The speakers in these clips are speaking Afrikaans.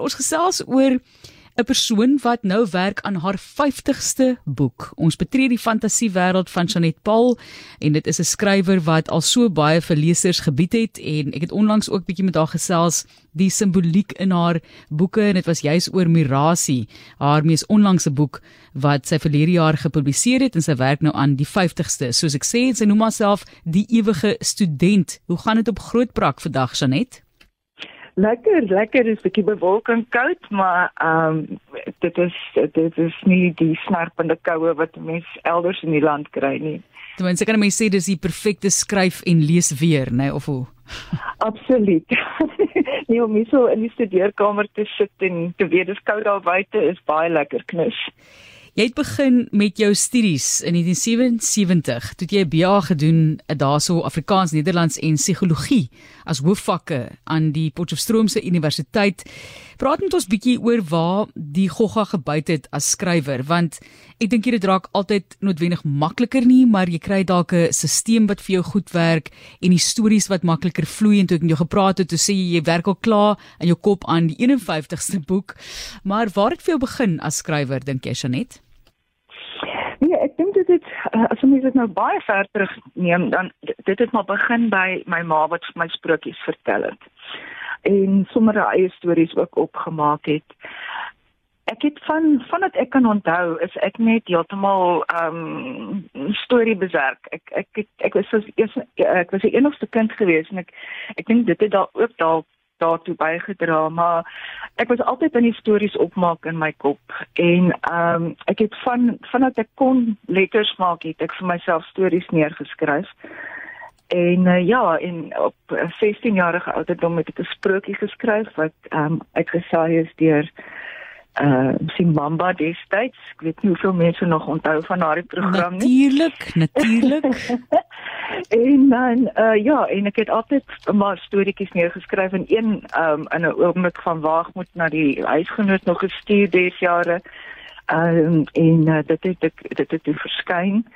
Ons gesels oor 'n persoon wat nou werk aan haar 50ste boek. Ons betree die fantasiewêreld van Janet Paul en dit is 'n skrywer wat al so baie vir lesers gebied het en ek het onlangs ook bietjie met haar gesels die simboliek in haar boeke en dit was juis oor Mirasie, haar mees onlangse boek wat sy verlede jaar gepubliseer het en sy werk nou aan die 50ste. Soos ek sê, sy noem haarself die ewige student. Hoe gaan dit op Grootbrak vandag, Janet? Lekker, lekker is 'n bietjie bewolking koud, maar ehm um, dit is dit is nie die snerpende koue wat mense elders in die land kry nie. Ten minste kan mense sê dis die perfekte skryf en lees weer, nê, nee, of hoe? Absoluut. nee, om so in die studeerkamer te sit en te weet dis koud daar buite is baie lekker knus. Jy het begin met jou studies in 1977, toe jy 'n BA gedoen eh, daarso Afrikaans, Nederlands en psigologie as hoofvakke aan die Potchefstroomse Universiteit. Praat met ons bietjie oor waar die gogga gebyt het as skrywer, want ek dink dit raak altyd noodwendig makliker nie, maar jy kry dalk 'n stelsel wat vir jou goed werk en die stories wat makliker vloei en toe ek met jou gepraat het, toe sê jy jy werk al klaar in jou kop aan die 51ste boek. Maar waar het vir jou begin as skrywer dink jy, Janet? Nee, ek dink dit het eh, as ons dit nou baie ver terugneem, dan dit het maar begin by my ma wat vir my sprokies vertel het. En sommer haar eie stories ook opgemaak het. Ek het van vandat ek kan onthou, is ek net heeltemal ehm um, storie beserk. Ek ek ek, ek was soos eers ek was die enigste kind gewees en ek ek dink dit het daar ook dalk daartoe bygedra maar ek was altyd aan die stories opmaak in my kop. En ehm um, ek het van vandat ek kon letters maak het ek vir myself stories neergeskryf. En uh, ja en op 16 jarige ouderdom het ek 'n sprokie geskryf wat ehm um, uitgesaai is deur uh Simbamba destyds. Ek weet nie hoeveel mense nog onthou van daardie program nie. Natuurlik, natuurlik. en dan uh ja, en ek het altyd maar storieetjies neergeskryf en een um in 'n oomblik van waagmoed na die huisgenoot nog gestuur des jare. Um en uh, dit het ek dit het verskyn.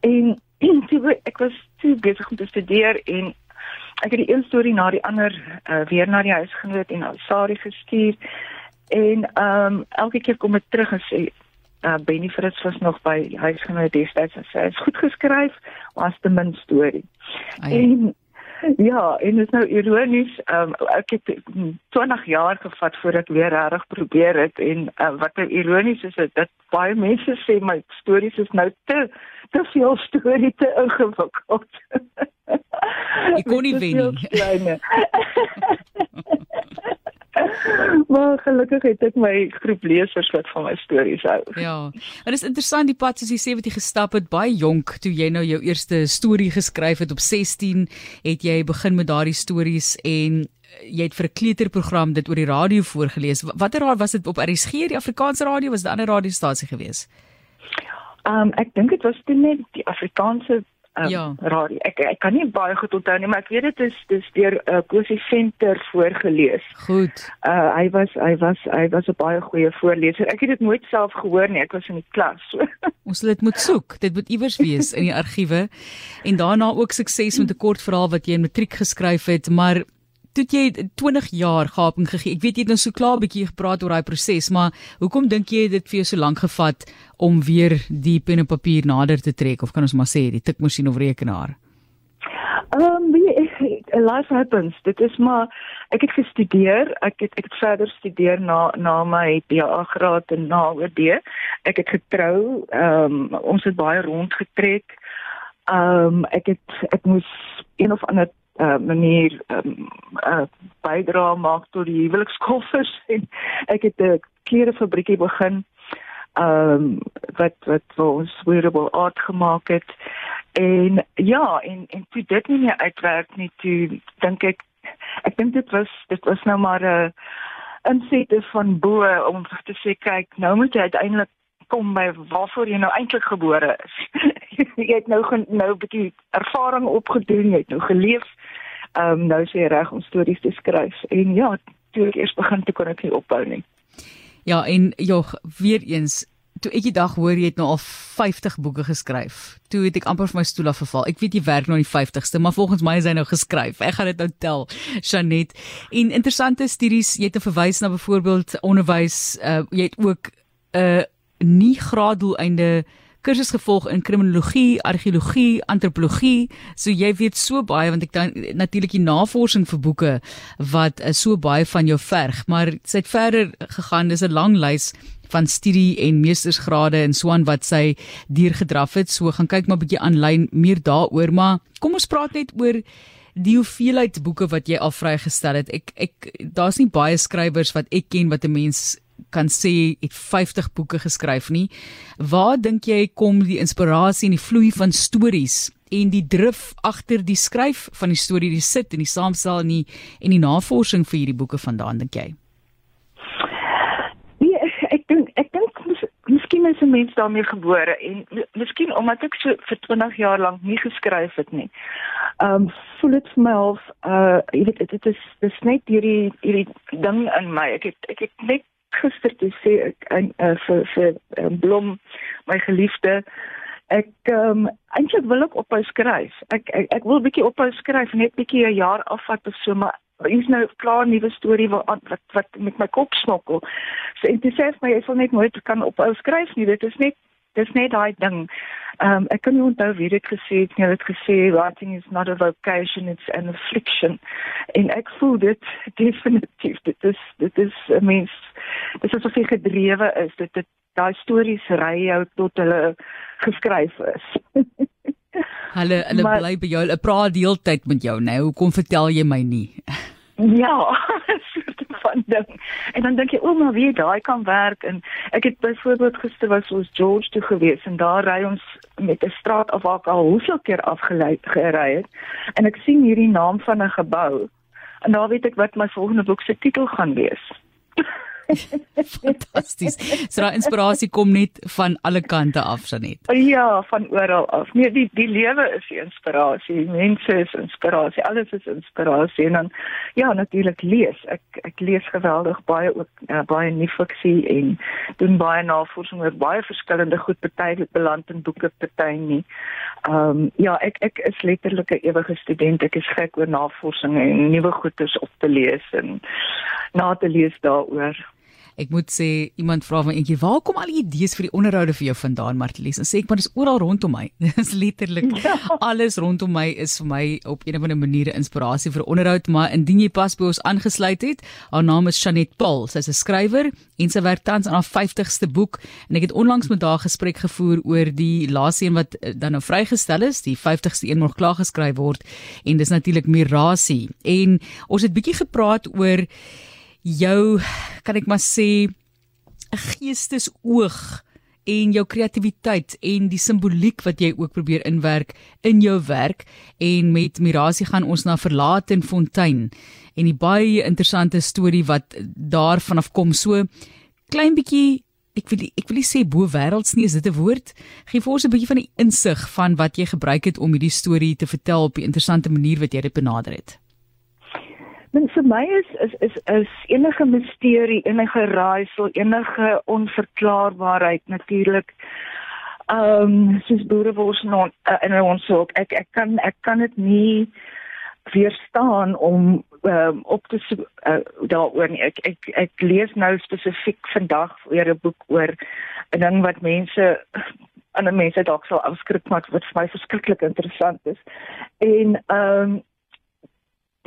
En toe ek was toe besig om te studeer en ek het die een storie na die ander uh, weer na die huisgenoot en Sari gestuur. En ehm um, elke keer kom ek terug en sê uh, Benny Fritz was nog by huisgenoot destyds en sê hy's goed geskryf, maar as te min storie. Ai. En ja, en dit is nou ironies, ehm um, ek het 20 jaar gevat voordat ek weer reg probeer het en uh, wat nou ironies is is dat baie mense sê my stories is nou te te veel storie te ingewikkeld. Ek kon nie wen nie. maar gelukkig het ek my groep lesers wat van my stories hou. Ja. En is interessant die pad soos jy sê wat jy gestap het baie jonk toe jy nou jou eerste storie geskryf het op 16 het jy begin met daardie stories en eh, jy het vir 'n kleuterprogram dit oor die radio voorgeles. Watter raad was dit op RSG die Afrikaanse radio was 'n ander radiostasie geweest? Ehm um, ek dink dit was net die Afrikaanse um, ja. radio. Ek ek kan nie baie goed onthou nie, maar ek weet dit is dis deur uh, Kosie Venter voorgeles. Goed. Uh hy was hy was hy was 'n baie goeie voorleser. Ek het dit nooit self gehoor nie. Ek was in die klas. Ons sal dit moet soek. Dit moet iewers wees in die argiewe. En daarna ook sukses met 'n kort verhaal wat jy in matriek geskryf het, maar toe jy 20 jaar gaping gegee. Ek weet jy het nou so klaar 'n bietjie gepraat oor daai proses, maar hoekom dink jy dit vir jou so lank gevat om weer die pen en papier nader te trek of kan ons maar sê die tikmasjien of rekenaar? Ehm um, life happens. Dit is maar ek het gestudeer. Ek het ek het verder studeer na na my BA graad en na OD. Ek het getrou. Ehm um, ons het baie rondgetrek. Ehm um, ek het ek moes een of ander uh, manier um, uh, bydra maak tot die huwelikskoffers en ek het 'n klerefabriekie begin ehm um, wat wat vir ons wearable art gemaak het en ja en en toe dit nie meer uitwerk nie toe dink ek ek dink dit was dit was nou maar 'n insette van bo om te sê kyk nou moet jy uiteindelik kom by waarvoor jy nou eintlik gebore is. jy het nou nou 'n bietjie ervaring opgedoen, jy het nou geleef. Ehm um, nou is jy reg om stories te skryf. En ja, toe ek eers begin te kon ek nie ophou nie. Ja, en jog, weer eens toe ek die dag hoor jy het nou al 50 boeke geskryf. Toe het ek amper vir my stoel afgeval. Ek weet jy werk nou aan die 50ste, maar volgens my is hy nou geskryf. Ek gaan dit nou tel, Janet. En interessante studies, jy het te verwys na byvoorbeeld onderwys, uh, jy het ook 'n uh, nie graaddoeleinde kursus gevolg in kriminologie, argeologie, antropologie. So jy weet so baie want ek dan natuurlik die navorsing vir boeke wat uh, so baie van jou verg, maar sy het verder gegaan. Dis 'n lang lys van studie en meestersgrade en so aan wat sy deurgedraf het. So gaan kyk maar 'n bietjie aanlyn meer daaroor, maar kom ons praat net oor die hoeveelheid boeke wat jy al vrygestel het. Ek ek daar's nie baie skrywers wat ek ken wat 'n mens kan sê het 50 boeke geskryf nie. Waar dink jy kom die inspirasie en die vloei van stories en die drif agter die skryf van die storie, die sit en die saamstel en die en die navorsing vir hierdie boeke vandaan dink jy? Nee, ek dink ek dink miskien is 'n mens daarmee gebore en miskien omdat ek so vir 20 jaar lank nie geskryf het nie. Um, voel dit vir my half uh jy weet dit is dis net hierdie hierdie ding in my. Ek het ek het net gister toe sê ek en uh, vir vir um, Blom my geliefde ek um, eintlik wil ek ophou skryf. Ek ek, ek wil bietjie ophou skryf net bietjie 'n jaar afvat of so maar is nou klaar 'n nuwe storie wat wat wat met my kop smokkel. So en dit sê vir my ek sal net nooit kan ophou skryf nie. Dit is net dis net daai ding. Ehm um, ek kan nie onthou wie dit gesê het nie. Hulle het gesê writing is not a vocation, it's an affliction. En ek voel dit definitief. Dit is dit is 'n mens dis asof jy gedrewe is. Dit dit daai stories ry jou tot hulle geskryf is. hulle hulle maar, bly by jou. Hulle praat deeltyd met jou, né? Nou, hoekom vertel jy my nie? ja, van ding. En dan dink jy, o, maar wie daai kan werk en ek het byvoorbeeld gister was ons George toe gewees en daar ry ons met 'n straat af waar ek al hoeveel keer afgelei gery het en ek sien hierdie naam van 'n gebou en daar weet ek wat my volgende boek se titel gaan wees. Fantasties. So daai inspirasie kom net van alle kante af, Sanet. Ja, van oral af. Nee, die die lewe is die inspirasie. Mense is inspirasie. Alles is inspirasie en dan ja, natuurlik lees. Ek ek lees geweldig baie ook uh, baie nuwe fiksie en doen baie navorsing oor baie verskillende goed, party beland in boeke, party nie. Ehm um, ja, ek ek is letterlik 'n ewige student. Ek is gek oor navorsing en nuwe goedes op te lees en na te lees daaroor. Ek moet sê iemand vra my eendag, "Waar kom al die idees vir die onderhoude vir jou vandaan, Martelies?" En sê ek, "Maar dit is oral rondom my. Dit is letterlik ja. alles rondom my is vir my op 'n of ander manier 'n inspirasie vir onderhoud, maar indien jy pas by ons aangesluit het, haar naam is Janet Paul. Sy's 'n skrywer en sy werk tans aan haar 50ste boek en ek het onlangs met haar gesprek gevoer oor die laaste een wat eh, dan nou vrygestel is, die 50ste een moet klaar geskryf word en dis natuurlik Mirasie. En ons het bietjie gepraat oor jou kan ek maar sê 'n geestesoog en jou kreatiwiteit en die simboliek wat jy ook probeer inwerk in jou werk. En met Mirasie gaan ons na Verlate en Fontein en die baie interessante storie wat daarvan af kom. So klein bietjie ek wil ek wil sê bo wêrelds nie is dit 'n woord? Gee vir ons 'n bietjie van die insig van wat jy gebruik het om hierdie storie te vertel op 'n interessante manier wat jy dit benader het Men vir my is is is is enige misterie, enige raaisel, enige onverklaarbaarheid natuurlik. Ehm um, soos boerewors nou in ons ook ek ek kan ek kan dit nie weerstaan om um, op te uh, daaroor nie. Ek ek ek lees nou spesifiek vandag weer 'n boek oor 'n ding wat mense ander mense dalk sal afskrik maar wat vir my verskriklik interessant is. En ehm um,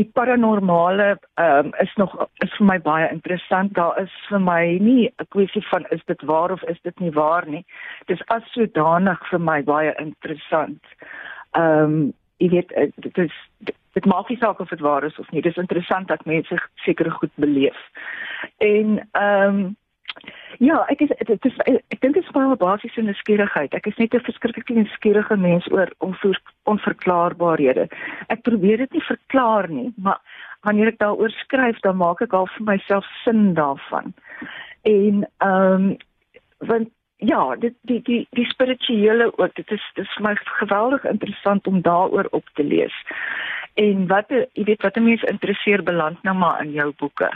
die paranormale ehm um, is nog is vir my baie interessant. Daar is vir my nie 'n kwessie van is dit waar of is dit nie waar nie. Dit is as sodanig vir my baie interessant. Ehm um, jy weet dit is dit maak nie saak of dit waar is of nie. Dit is interessant dat mense sekere goed beleef. En ehm um, Ja, ek is dit is ek dink dit is baie basiese nuuskierigheid. Ek is net 'n verskriklik nuuskierige mens oor onverklaarbaarhede. Ek probeer dit nie verklaar nie, maar wanneer ek daaroor skryf, dan maak ek al vir myself sin daarvan. En ehm um, want ja, dit die die die spirituele ook, dit is dit is vir my geweldig interessant om daaroor op te lees. En wat jy weet wat 'n mens interesseer beland nou maar in jou boeke.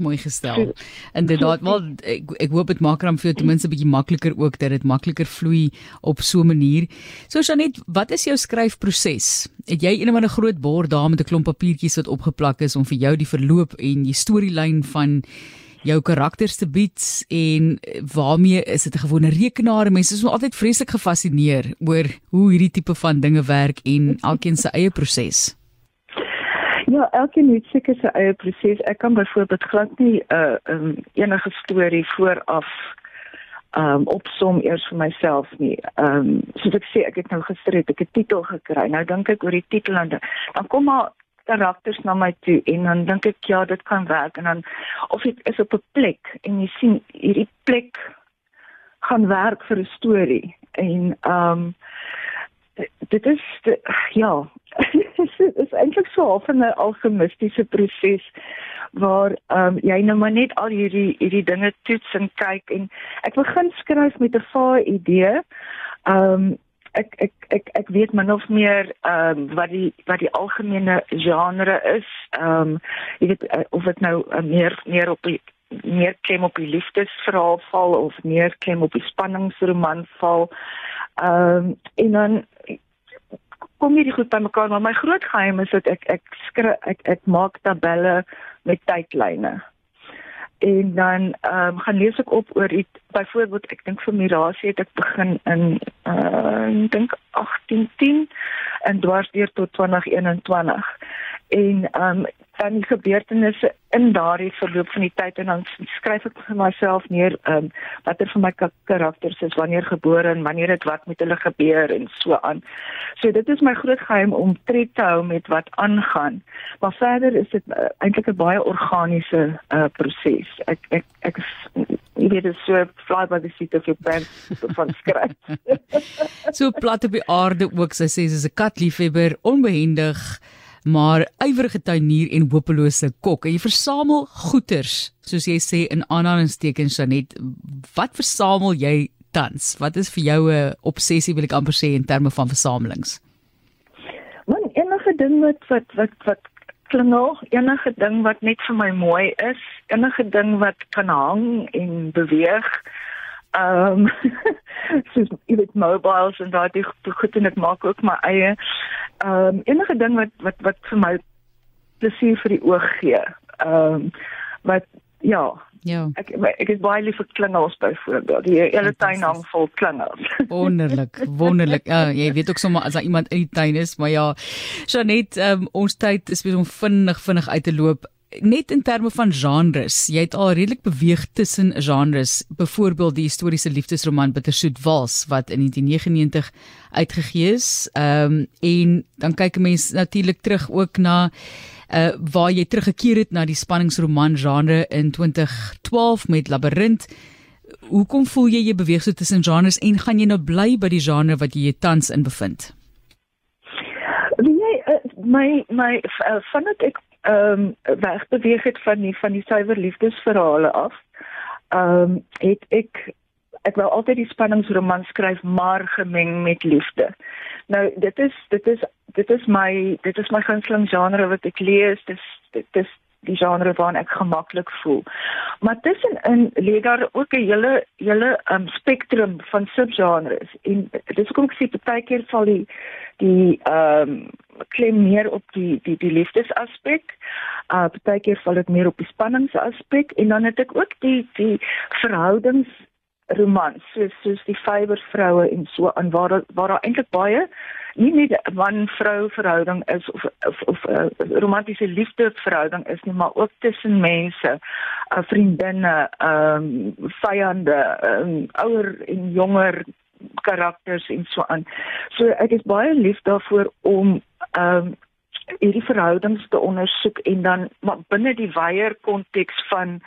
Mooi gestel. Inderdaad, wel ek ek hoop dit maak hom vir jou ten minste 'n bietjie makliker ook dat dit makliker vloei op so 'n manier. So Janet, wat is jou skryfproses? Het jy eendag 'n groot bord daar met 'n klomp papiertjies wat opgeplak is om vir jou die verloop en die storielyn van jou karakters te bied en waarmee is dit 'n gewone rekenaar? Mense is altyd vreeslik gefassineer oor hoe hierdie tipe van dinge werk en elkeen se eie proses. Ja, elkeen het seker sy eie proses. Ek kan byvoorbeeld glad nie 'n uh, um, enige storie vooraf ehm um, opsom eers vir myself nie. Ehm um, soos ek sê, ek het nou gister het ek 'n titel gekry. Nou dink ek oor die titel en dan kom maar karakters na my toe en dan dink ek ja, dit kan werk en dan of dit is op 'n plek en jy sien hierdie plek gaan werk vir 'n storie en ehm um, dit is ja dit is eintlik so van 'n alchemistiese proses waar ehm um, jy nou maar net al hierdie hierdie dinge toets en kyk en ek begin skryf met 'n vae idee. Ehm um, ek ek ek ek weet min of meer ehm um, wat die wat die algemene genre is. Ehm um, jy weet uh, of dit nou uh, meer meer op die meer klem op die liefdesverhaal val of meer klem op die spanningsroman val. Ehm um, en dan kom hierdie goed bymekaar, maar my groot geheim is dat ek ek skryf ek ek maak tabelle met tydlyne. En dan ehm um, gaan lees ek op oor iets byvoorbeeld ek dink vir Mirasie het ek begin in uh dink 1810 en dwarsdeur tot 2021. En ehm um, dan die gebeurtenisse in daardie verloop van die tyd en dan skryf ek vir myself neer ehm um, watter vir my karakters is wanneer gebore en wanneer dit wat met hulle gebeur en so aan. So dit is my groot geheim om tred te hou met wat aangaan. Maar verder is dit uh, eintlik 'n baie organiese uh, proses. Ek ek ek jy weet dit so fly by the seat of your pants van skryf. so plat op die aarde ook sy sê sy's 'n katliefhebber, onbehendig maar ywerige tuinier en hopelose kok. En jy versamel goeders, soos jy sê in aanhalingstekens Janet. Wat versamel jy tans? Wat is vir jou 'n obsessie wil ek amper sê in terme van versamelings? Man, enige ding wat wat wat wat klingel, enige ding wat net vir my mooi is, enige ding wat kan hang en beweeg. Ehm um, soos jy weet mobiles en daai goed en ek maak ook my eie um, enige ding wat wat wat vir my plesier vir die oog gee. Ehm um, wat ja. Ja. Ek ek is baie lief vir klingels byvoorbeeld. Die hele tuin hang vol klingels. Wonderlik, wonderlik. Ja, jy weet ook sommer as daar iemand in die tuin is, maar ja. Janet, ehm um, ons tyd is besig om vinnig vinnig uit te loop net in terme van genres, jy het al redelik beweeg tussen genres, byvoorbeeld die historiese liefdesroman Bittersoet Wals wat in 1999 uitgegee is. Ehm um, en dan kyk 'n mens natuurlik terug ook na uh waar jy teruggekeer het na die spanningsroman genre in 2012 met Labirint. Hoekom voel jy jy beweeg so tussen genres en gaan jy nou bly by die genre wat jy tans in bevind? Jy uh, my my uh, vandat ek ehm um, wegbeweeg het van die van die suiwer liefdesverhale af. Ehm um, het ek ek wou altyd die spanningsroman skryf maar gemeng met liefde. Nou dit is dit is dit is my dit is my gunsteling genre wat ek lees. Dis dit is die genre waarin ek gemaklik voel. Maar tussenin lê daar ook 'n hele hele um, spektrum van subgenres en dis hoekom ek sê baie keer val die die ehm um, klem meer op die die die liefdesaspek. Uh baie keer val dit meer op die spanningsaspek en dan het ek ook die die verhoudings romans soos soos die vywersvroue en so aan waar waar daar eintlik baie nie net 'n man-vrou verhouding is of of of 'n uh, romantiese liefde verhouding is nie, maar ook tussen mense, uh, vriendinne, ehm um, vyande, um, ouer en jonger karakters en so aan. So ek is baie lief daarvoor om ehm um, hierdie verhoudings te ondersoek en dan maar binne die wyeer konteks van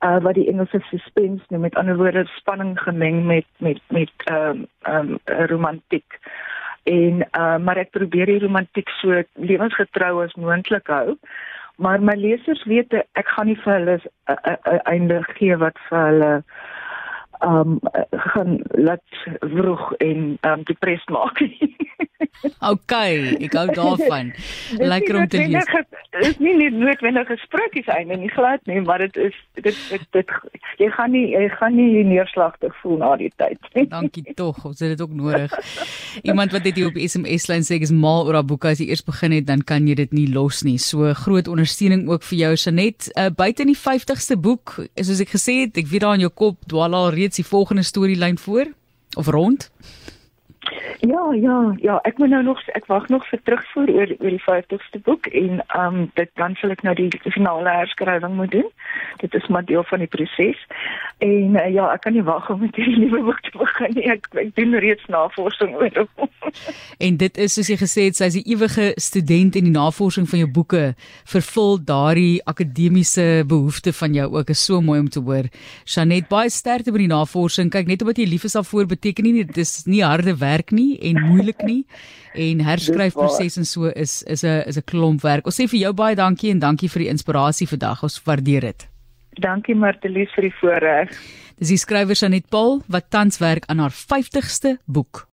uh wat die Engelse suspense noem met ander woorde spanning gemeng met met met ehm um, ehm um, romantiek en uh maar ek probeer die romantiek so lewensgetrou as moontlik hou. Maar my lesers weet ek gaan nie vir hulle 'n einde gee wat vir hulle um gaan laat vroeg en um depressed maak nie. OK, ek hou daarvan. Lekker om te lees. Dit is nie net noodwendige sprokies einde nie glad nie, maar dit is dit dit, dit jy gaan nie jy gaan nie neerslagtig voel na die tyd nie. Dankie tog, ons het dit ook nodig. Iemand wat dit hier op SMS lyn sê ek is mal oor daai boek as jy eers begin het, dan kan jy dit nie los nie. So groot ondersteuning ook vir jou Sanet. Uh, buite in die 50ste boek, soos ek gesê het, ek weet daar in jou kop dwaal al reeds die volgende storielyn voor of rond. Ja, ja, ja, ek moet nou nog ek wag nog vir terugvoer oor oor die 50ste boek en ehm um, dit dan sal ek nou die finale herskrywing moet doen. Dit is maar deel van die proses. En uh, ja, ek kan nie wag om met hierdie nuwe boek te begin nie. Ek ek doen reeds navorsing oor hom. en dit is soos jy gesê het, sy's 'n ewige student en die navorsing van jou boeke vervul daardie akademiese behoefte van jou ook. Is so mooi om te hoor. Janet, baie sterkte by die navorsing. Kyk net omdat jy lief is daarvoor beteken nie dit is nie harde werk nie en moeilik nie en herskryfproses en so is is 'n is 'n klomp werk. Ons sê vir jou baie dankie en dankie vir die inspirasie vandag. Ons waardeer dit. Dankie Martelies vir die voorreg. Dis die skrywer Sanet Paul wat tans werk aan haar 50ste boek.